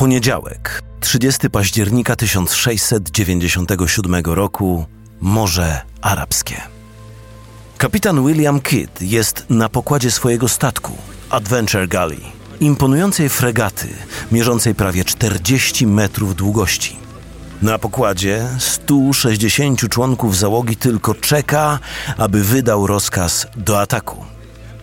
Poniedziałek, 30 października 1697 roku, Morze Arabskie. Kapitan William Kidd jest na pokładzie swojego statku Adventure Galley, imponującej fregaty mierzącej prawie 40 metrów długości. Na pokładzie 160 członków załogi tylko czeka, aby wydał rozkaz do ataku.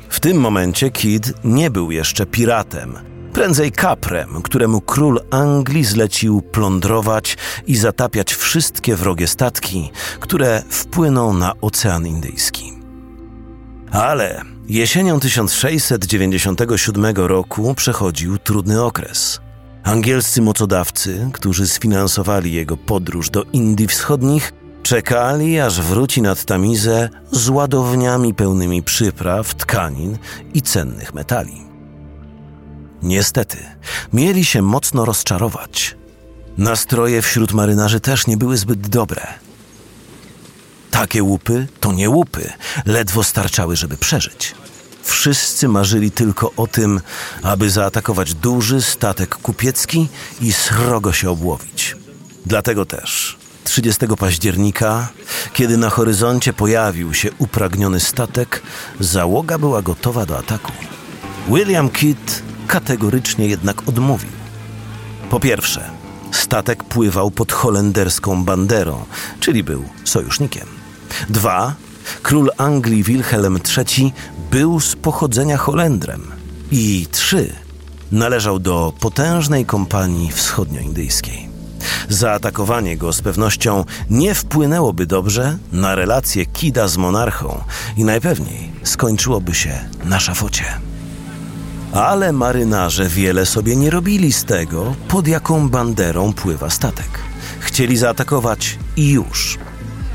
W tym momencie Kidd nie był jeszcze piratem, prędzej kaprem, któremu król Anglii zlecił plądrować i zatapiać wszystkie wrogie statki, które wpłyną na Ocean Indyjski. Ale jesienią 1697 roku przechodził trudny okres. Angielscy mocodawcy, którzy sfinansowali jego podróż do Indii Wschodnich, czekali, aż wróci nad Tamizę z ładowniami pełnymi przypraw, tkanin i cennych metali. Niestety, mieli się mocno rozczarować. Nastroje wśród marynarzy też nie były zbyt dobre. Takie łupy to nie łupy, ledwo starczały, żeby przeżyć. Wszyscy marzyli tylko o tym, aby zaatakować duży statek kupiecki i srogo się obłowić. Dlatego też 30 października, kiedy na horyzoncie pojawił się upragniony statek, załoga była gotowa do ataku. William Kidd kategorycznie jednak odmówił. Po pierwsze, statek pływał pod holenderską banderą, czyli był sojusznikiem. Dwa, król Anglii Wilhelm III był z pochodzenia Holendrem. I trzy, należał do potężnej kompanii wschodnioindyjskiej. Zaatakowanie go z pewnością nie wpłynęłoby dobrze na relacje Kida z monarchą i najpewniej skończyłoby się na szafocie. Ale marynarze wiele sobie nie robili z tego, pod jaką banderą pływa statek. Chcieli zaatakować i już.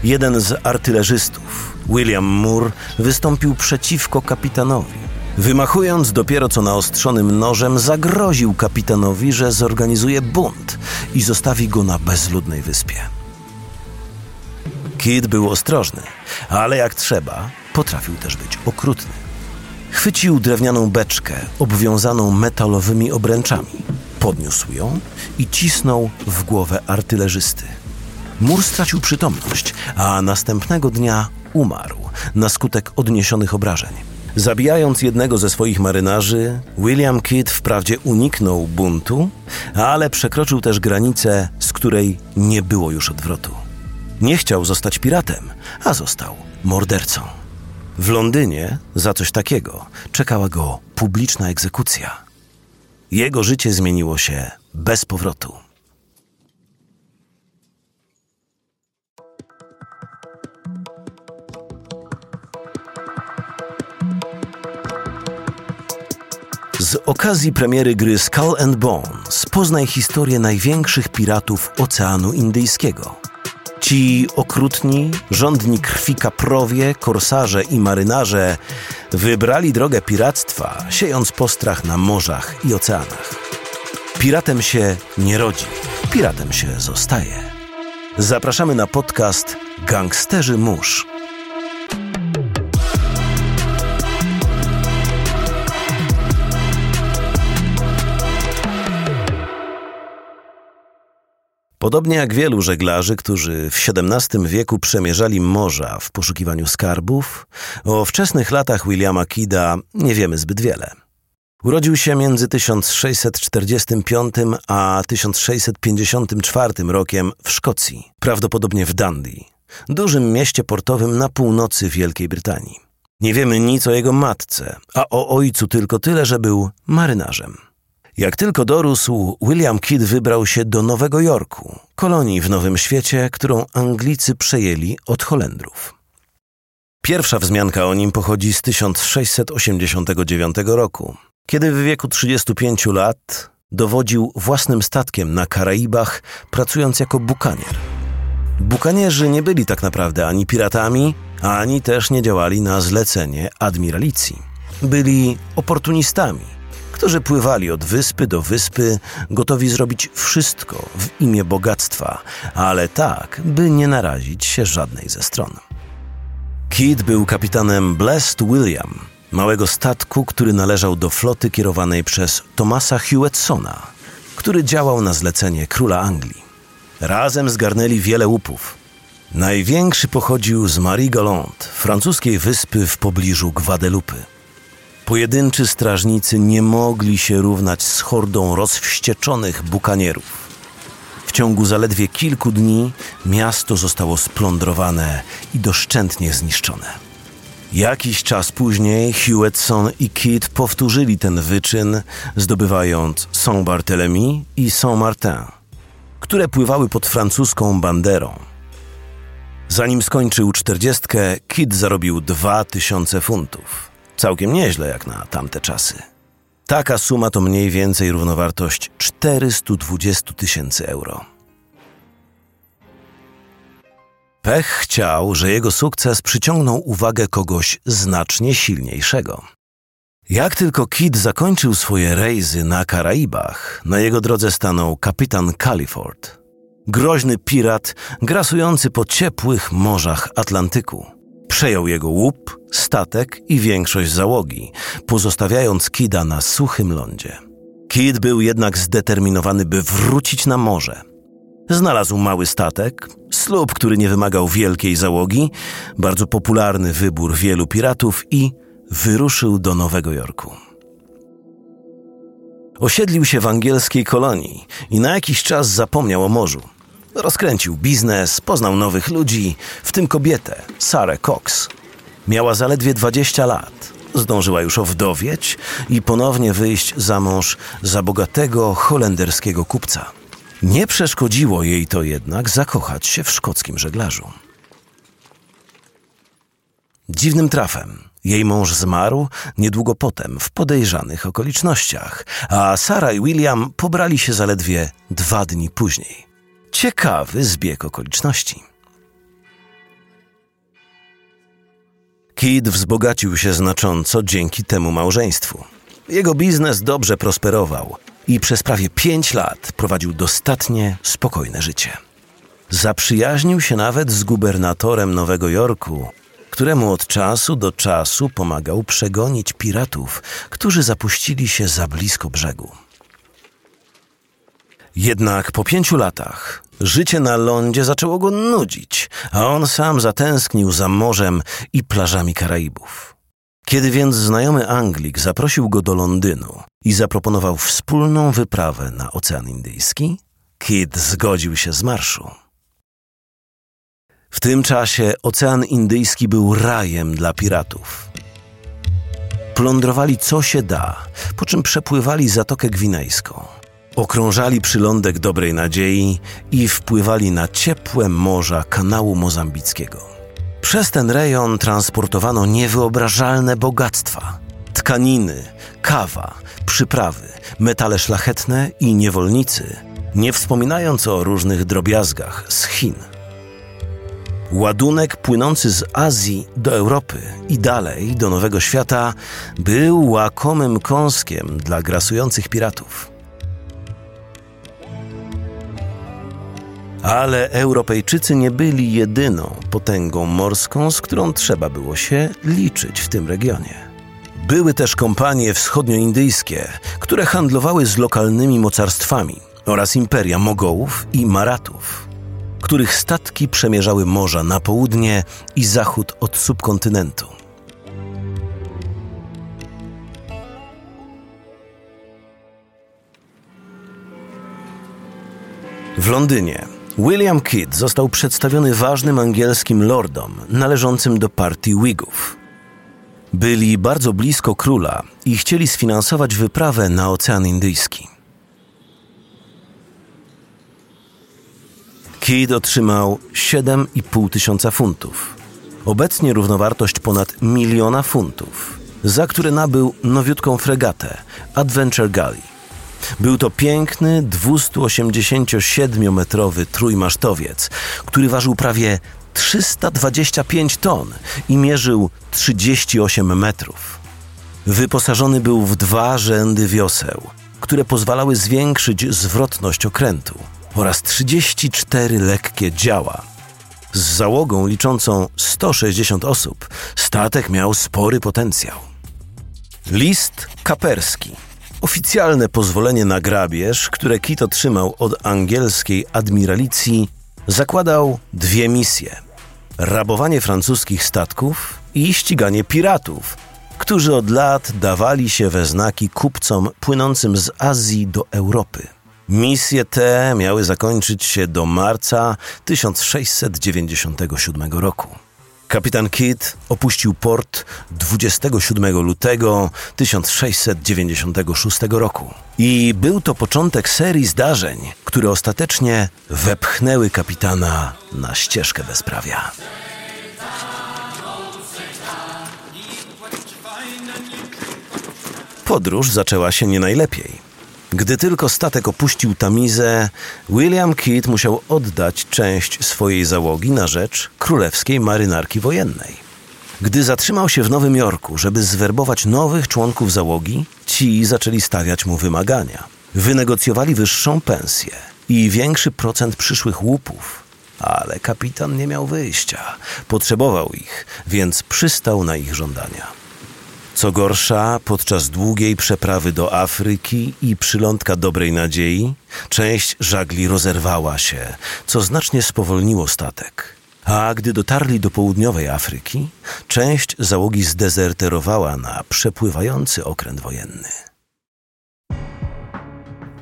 Jeden z artylerzystów, William Moore, wystąpił przeciwko kapitanowi. Wymachując dopiero co naostrzonym nożem, zagroził kapitanowi, że zorganizuje bunt i zostawi go na bezludnej wyspie. Kid był ostrożny, ale jak trzeba, potrafił też być okrutny. Chwycił drewnianą beczkę obwiązaną metalowymi obręczami, podniósł ją i cisnął w głowę artylerzysty. Mur stracił przytomność, a następnego dnia umarł na skutek odniesionych obrażeń. Zabijając jednego ze swoich marynarzy, William Kidd wprawdzie uniknął buntu, ale przekroczył też granicę, z której nie było już odwrotu. Nie chciał zostać piratem, a został mordercą. W Londynie za coś takiego czekała go publiczna egzekucja. Jego życie zmieniło się bez powrotu. Z okazji premiery gry Skull and Bones poznaj historię największych piratów Oceanu Indyjskiego. Ci okrutni, rządni krwi kaprowie, korsarze i marynarze wybrali drogę piractwa, siejąc postrach na morzach i oceanach. Piratem się nie rodzi, piratem się zostaje. Zapraszamy na podcast Gangsterzy Mórz. Podobnie jak wielu żeglarzy, którzy w XVII wieku przemierzali morza w poszukiwaniu skarbów, o wczesnych latach Williama Kida nie wiemy zbyt wiele. Urodził się między 1645 a 1654 rokiem w Szkocji, prawdopodobnie w Dundee, dużym mieście portowym na północy Wielkiej Brytanii. Nie wiemy nic o jego matce, a o ojcu tylko tyle, że był marynarzem. Jak tylko dorósł, William Kidd wybrał się do Nowego Jorku, kolonii w Nowym Świecie, którą Anglicy przejęli od Holendrów. Pierwsza wzmianka o nim pochodzi z 1689 roku, kiedy w wieku 35 lat dowodził własnym statkiem na Karaibach, pracując jako bukanier. Bukanierzy nie byli tak naprawdę ani piratami, ani też nie działali na zlecenie admiralicji. Byli oportunistami – którzy pływali od wyspy do wyspy, gotowi zrobić wszystko w imię bogactwa, ale tak, by nie narazić się żadnej ze stron. Kidd był kapitanem Blessed William, małego statku, który należał do floty kierowanej przez Thomasa Hewettsona, który działał na zlecenie króla Anglii. Razem zgarnęli wiele łupów. Największy pochodził z Marie Galante, francuskiej wyspy w pobliżu Gwadelupy. Pojedynczy strażnicy nie mogli się równać z hordą rozwścieczonych bukanierów. W ciągu zaledwie kilku dni miasto zostało splądrowane i doszczętnie zniszczone. Jakiś czas później Hewetson i Kidd powtórzyli ten wyczyn, zdobywając Saint-Barthélemy i Saint-Martin, które pływały pod francuską banderą. Zanim skończył czterdziestkę, Kidd zarobił dwa tysiące funtów. Całkiem nieźle jak na tamte czasy. Taka suma to mniej więcej równowartość 420 tysięcy euro. Pech chciał, że jego sukces przyciągnął uwagę kogoś znacznie silniejszego. Jak tylko Kid zakończył swoje rejzy na Karaibach, na jego drodze stanął kapitan Califord, groźny pirat grasujący po ciepłych morzach Atlantyku. Przejął jego łup, statek i większość załogi, pozostawiając Kida na suchym lądzie. Kid był jednak zdeterminowany, by wrócić na morze. Znalazł mały statek, slub, który nie wymagał wielkiej załogi, bardzo popularny wybór wielu piratów i wyruszył do Nowego Jorku. Osiedlił się w angielskiej kolonii i na jakiś czas zapomniał o morzu. Rozkręcił biznes, poznał nowych ludzi, w tym kobietę, Sarah Cox. Miała zaledwie 20 lat. Zdążyła już owdowieć i ponownie wyjść za mąż za bogatego holenderskiego kupca. Nie przeszkodziło jej to jednak zakochać się w szkockim żeglarzu. Dziwnym trafem jej mąż zmarł niedługo potem w podejrzanych okolicznościach, a Sara i William pobrali się zaledwie dwa dni później. Ciekawy zbieg okoliczności. Kid wzbogacił się znacząco dzięki temu małżeństwu. Jego biznes dobrze prosperował i przez prawie pięć lat prowadził dostatnie, spokojne życie. Zaprzyjaźnił się nawet z gubernatorem Nowego Jorku, któremu od czasu do czasu pomagał przegonić piratów, którzy zapuścili się za blisko brzegu. Jednak po pięciu latach życie na lądzie zaczęło go nudzić, a on sam zatęsknił za morzem i plażami Karaibów. Kiedy więc znajomy Anglik zaprosił go do Londynu i zaproponował wspólną wyprawę na Ocean Indyjski, Kid zgodził się z marszu. W tym czasie Ocean Indyjski był rajem dla piratów. Plądrowali co się da, po czym przepływali Zatokę Gwinejską. Okrążali przylądek Dobrej Nadziei i wpływali na ciepłe morza kanału mozambickiego. Przez ten rejon transportowano niewyobrażalne bogactwa: tkaniny, kawa, przyprawy, metale szlachetne i niewolnicy, nie wspominając o różnych drobiazgach z Chin. Ładunek płynący z Azji do Europy i dalej do Nowego Świata był łakomym kąskiem dla grasujących piratów. Ale Europejczycy nie byli jedyną potęgą morską, z którą trzeba było się liczyć w tym regionie. Były też kompanie wschodnioindyjskie, które handlowały z lokalnymi mocarstwami oraz imperia Mogołów i Maratów, których statki przemierzały morza na południe i zachód od subkontynentu. W Londynie William Kidd został przedstawiony ważnym angielskim lordom należącym do partii Whigów. Byli bardzo blisko króla i chcieli sfinansować wyprawę na Ocean Indyjski. Kidd otrzymał 7,5 tysiąca funtów. Obecnie równowartość ponad miliona funtów, za które nabył nowiutką fregatę Adventure Galley. Był to piękny, 287-metrowy trójmasztowiec, który ważył prawie 325 ton i mierzył 38 metrów. Wyposażony był w dwa rzędy wioseł, które pozwalały zwiększyć zwrotność okrętu oraz 34 lekkie działa. Z załogą liczącą 160 osób, statek miał spory potencjał. List kaperski Oficjalne pozwolenie na grabież, które Kit otrzymał od angielskiej admiralicji, zakładał dwie misje: rabowanie francuskich statków i ściganie piratów, którzy od lat dawali się we znaki kupcom płynącym z Azji do Europy. Misje te miały zakończyć się do marca 1697 roku. Kapitan Kidd opuścił port 27 lutego 1696 roku. I był to początek serii zdarzeń, które ostatecznie wepchnęły kapitana na ścieżkę bezprawia. Podróż zaczęła się nie najlepiej. Gdy tylko statek opuścił Tamizę, William Kidd musiał oddać część swojej załogi na rzecz królewskiej marynarki wojennej. Gdy zatrzymał się w Nowym Jorku, żeby zwerbować nowych członków załogi, ci zaczęli stawiać mu wymagania. Wynegocjowali wyższą pensję i większy procent przyszłych łupów, ale kapitan nie miał wyjścia. Potrzebował ich, więc przystał na ich żądania. Co gorsza, podczas długiej przeprawy do Afryki i przylądka dobrej nadziei, część żagli rozerwała się, co znacznie spowolniło statek. A gdy dotarli do południowej Afryki, część załogi zdezerterowała na przepływający okręt wojenny.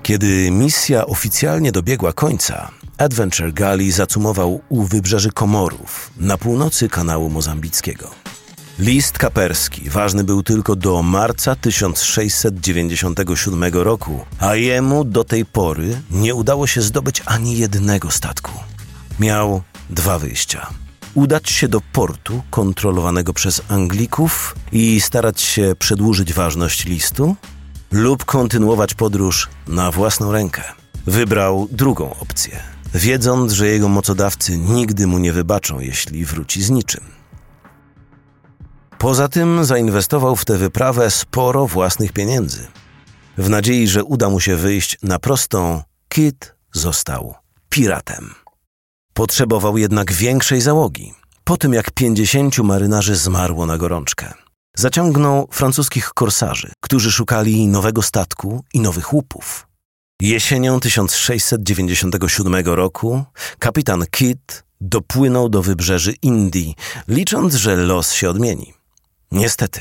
Kiedy misja oficjalnie dobiegła końca, Adventure Galley zacumował u wybrzeży Komorów, na północy kanału mozambickiego. List kaperski ważny był tylko do marca 1697 roku, a jemu do tej pory nie udało się zdobyć ani jednego statku. Miał dwa wyjścia. Udać się do portu kontrolowanego przez Anglików i starać się przedłużyć ważność listu, lub kontynuować podróż na własną rękę. Wybrał drugą opcję, wiedząc, że jego mocodawcy nigdy mu nie wybaczą, jeśli wróci z niczym. Poza tym zainwestował w tę wyprawę sporo własnych pieniędzy. W nadziei, że uda mu się wyjść na prostą, Kit został piratem. Potrzebował jednak większej załogi. Po tym jak pięćdziesięciu marynarzy zmarło na gorączkę. Zaciągnął francuskich korsarzy, którzy szukali nowego statku i nowych łupów. Jesienią 1697 roku kapitan Kidd dopłynął do wybrzeży Indii, licząc, że los się odmieni. Niestety.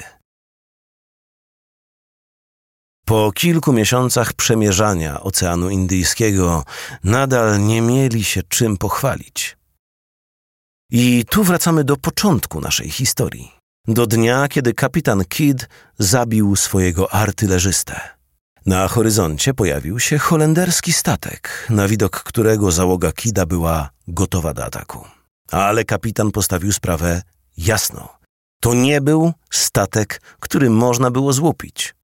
Po kilku miesiącach przemierzania Oceanu Indyjskiego nadal nie mieli się czym pochwalić. I tu wracamy do początku naszej historii. Do dnia, kiedy kapitan Kidd zabił swojego artylerzystę. Na horyzoncie pojawił się holenderski statek, na widok którego załoga Kida była gotowa do ataku. Ale kapitan postawił sprawę jasno. To nie był statek, który można było złupić.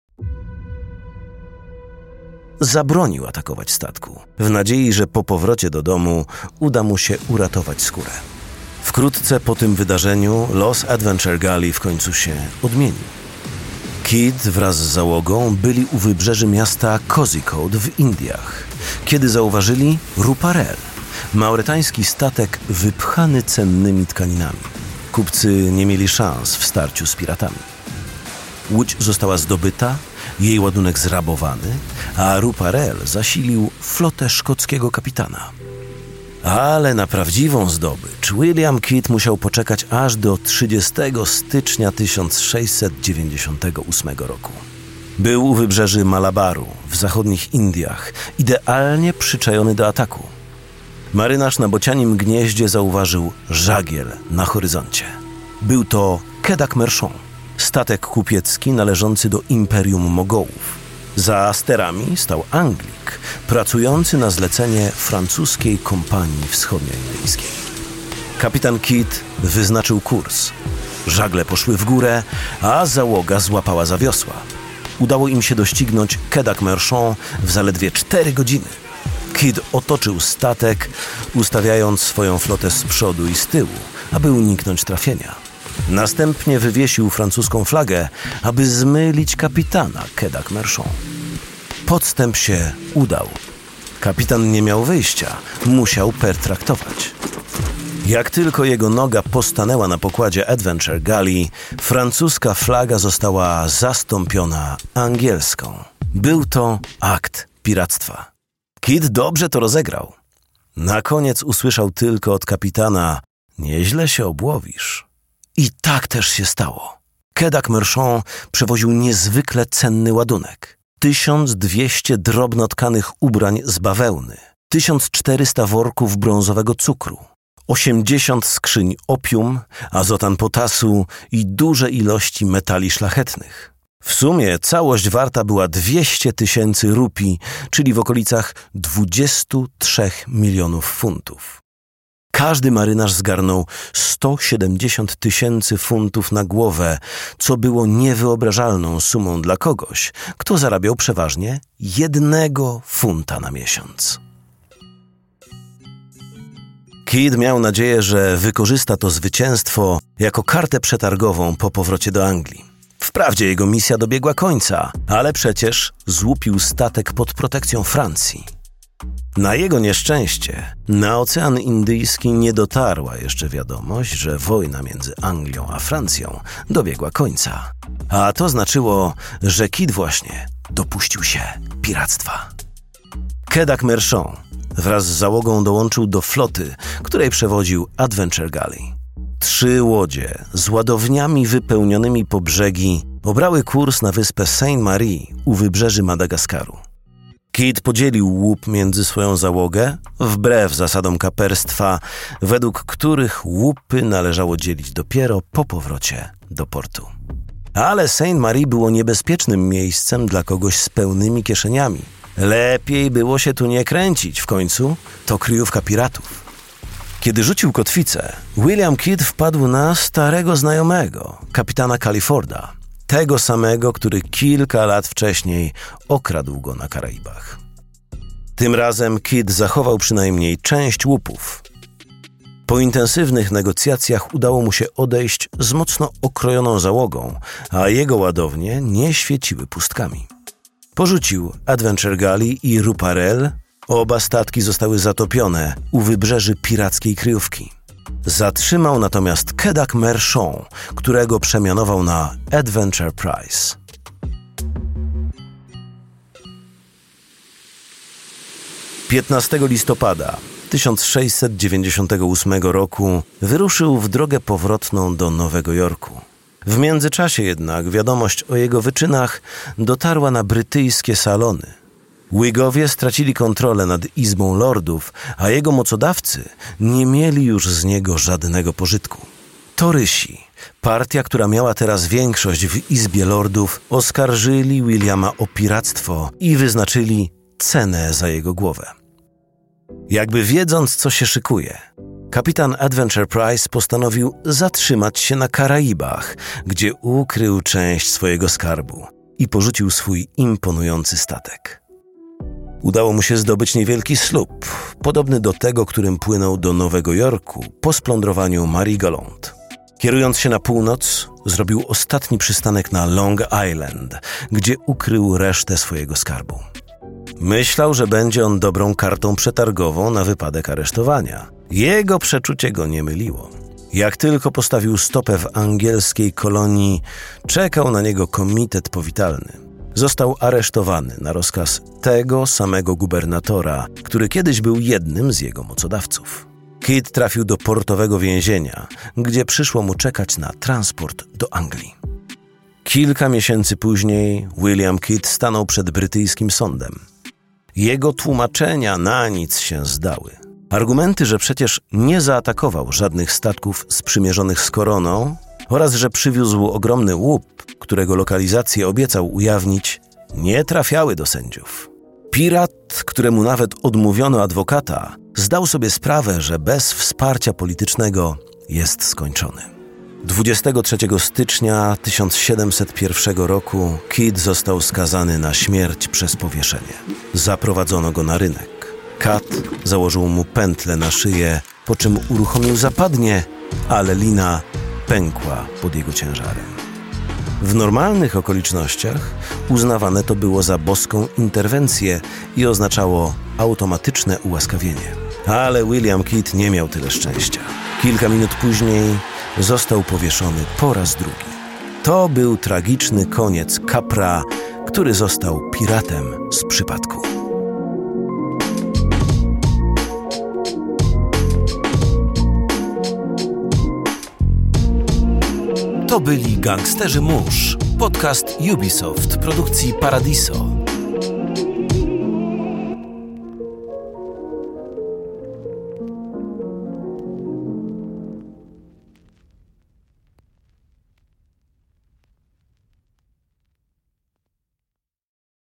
Zabronił atakować statku, w nadziei, że po powrocie do domu uda mu się uratować skórę. Wkrótce po tym wydarzeniu los Adventure Galley w końcu się odmienił. Kid wraz z załogą byli u wybrzeży miasta Kozikold w Indiach, kiedy zauważyli Ruparel, mauretański statek wypchany cennymi tkaninami. Kupcy nie mieli szans w starciu z piratami. Łódź została zdobyta, jej ładunek zrabowany, a Ruparel zasilił flotę szkockiego kapitana. Ale na prawdziwą zdobycz William Kidd musiał poczekać aż do 30 stycznia 1698 roku. Był u wybrzeży Malabaru w zachodnich Indiach, idealnie przyczajony do ataku marynarz na bocianim gnieździe zauważył żagiel na horyzoncie. Był to Kedak Merchon, statek kupiecki należący do Imperium Mogołów. Za sterami stał Anglik, pracujący na zlecenie francuskiej kompanii wschodnioindyjskiej. Kapitan Kidd wyznaczył kurs. Żagle poszły w górę, a załoga złapała za wiosła. Udało im się doścignąć Kedak Merchon w zaledwie cztery godziny – Kidd otoczył statek, ustawiając swoją flotę z przodu i z tyłu, aby uniknąć trafienia. Następnie wywiesił francuską flagę, aby zmylić kapitana Kedak Merchon. Podstęp się udał. Kapitan nie miał wyjścia, musiał pertraktować. Jak tylko jego noga postanęła na pokładzie Adventure Galley, francuska flaga została zastąpiona angielską. Był to akt piractwa. Kid dobrze to rozegrał. Na koniec usłyszał tylko od kapitana: Nieźle się obłowisz. I tak też się stało. Kedak Merchon przewoził niezwykle cenny ładunek. 1200 drobno tkanych ubrań z bawełny, 1400 worków brązowego cukru, 80 skrzyń opium, azotan potasu i duże ilości metali szlachetnych. W sumie całość warta była 200 tysięcy rupii, czyli w okolicach 23 milionów funtów. Każdy marynarz zgarnął 170 tysięcy funtów na głowę, co było niewyobrażalną sumą dla kogoś, kto zarabiał przeważnie jednego funta na miesiąc. Kidd miał nadzieję, że wykorzysta to zwycięstwo jako kartę przetargową po powrocie do Anglii. Wprawdzie jego misja dobiegła końca, ale przecież złupił statek pod protekcją Francji. Na jego nieszczęście na Ocean Indyjski nie dotarła jeszcze wiadomość, że wojna między Anglią a Francją dobiegła końca. A to znaczyło, że Kidd właśnie dopuścił się piractwa. Kedak Merchon wraz z załogą dołączył do floty, której przewodził Adventure Galley. Trzy łodzie z ładowniami wypełnionymi po brzegi obrały kurs na wyspę Saint-Marie u wybrzeży Madagaskaru. Kit podzielił łup między swoją załogę, wbrew zasadom kaperstwa, według których łupy należało dzielić dopiero po powrocie do portu. Ale Saint-Marie było niebezpiecznym miejscem dla kogoś z pełnymi kieszeniami. Lepiej było się tu nie kręcić, w końcu to kryjówka piratów. Kiedy rzucił kotwicę, William Kidd wpadł na starego znajomego, kapitana Califorda, tego samego, który kilka lat wcześniej okradł go na Karaibach. Tym razem Kidd zachował przynajmniej część łupów. Po intensywnych negocjacjach udało mu się odejść z mocno okrojoną załogą, a jego ładownie nie świeciły pustkami. Porzucił Adventure Galley i Ruparel. Oba statki zostały zatopione u wybrzeży pirackiej kryjówki. Zatrzymał natomiast Kedak Merchon, którego przemianował na Adventure Prize. Piętnastego listopada 1698 roku wyruszył w drogę powrotną do Nowego Jorku. W międzyczasie jednak wiadomość o jego wyczynach dotarła na brytyjskie salony – Whigowie stracili kontrolę nad Izbą Lordów, a jego mocodawcy nie mieli już z niego żadnego pożytku. Torysi, partia, która miała teraz większość w Izbie Lordów, oskarżyli Williama o piractwo i wyznaczyli cenę za jego głowę. Jakby wiedząc, co się szykuje, kapitan Adventure Price postanowił zatrzymać się na Karaibach, gdzie ukrył część swojego skarbu i porzucił swój imponujący statek. Udało mu się zdobyć niewielki słup, podobny do tego, którym płynął do Nowego Jorku po splądrowaniu Marigoland. Kierując się na północ, zrobił ostatni przystanek na Long Island, gdzie ukrył resztę swojego skarbu. Myślał, że będzie on dobrą kartą przetargową na wypadek aresztowania. Jego przeczucie go nie myliło. Jak tylko postawił stopę w angielskiej kolonii, czekał na niego komitet powitalny został aresztowany na rozkaz tego samego gubernatora, który kiedyś był jednym z jego mocodawców. Kit trafił do portowego więzienia, gdzie przyszło mu czekać na transport do Anglii. Kilka miesięcy później William Kidd stanął przed brytyjskim sądem. Jego tłumaczenia na nic się zdały. Argumenty, że przecież nie zaatakował żadnych statków sprzymierzonych z koroną oraz że przywiózł ogromny łup, którego lokalizację obiecał ujawnić, nie trafiały do sędziów. Pirat, któremu nawet odmówiono adwokata, zdał sobie sprawę, że bez wsparcia politycznego jest skończony. 23 stycznia 1701 roku Kidd został skazany na śmierć przez powieszenie. Zaprowadzono go na rynek. Kat założył mu pętlę na szyję, po czym uruchomił zapadnie, ale lina pękła pod jego ciężarem. W normalnych okolicznościach uznawane to było za boską interwencję i oznaczało automatyczne ułaskawienie. Ale William Kidd nie miał tyle szczęścia. Kilka minut później został powieszony po raz drugi. To był tragiczny koniec kapra, który został piratem z przypadku. To byli Gangsterzy Mórz, podcast Ubisoft produkcji Paradiso.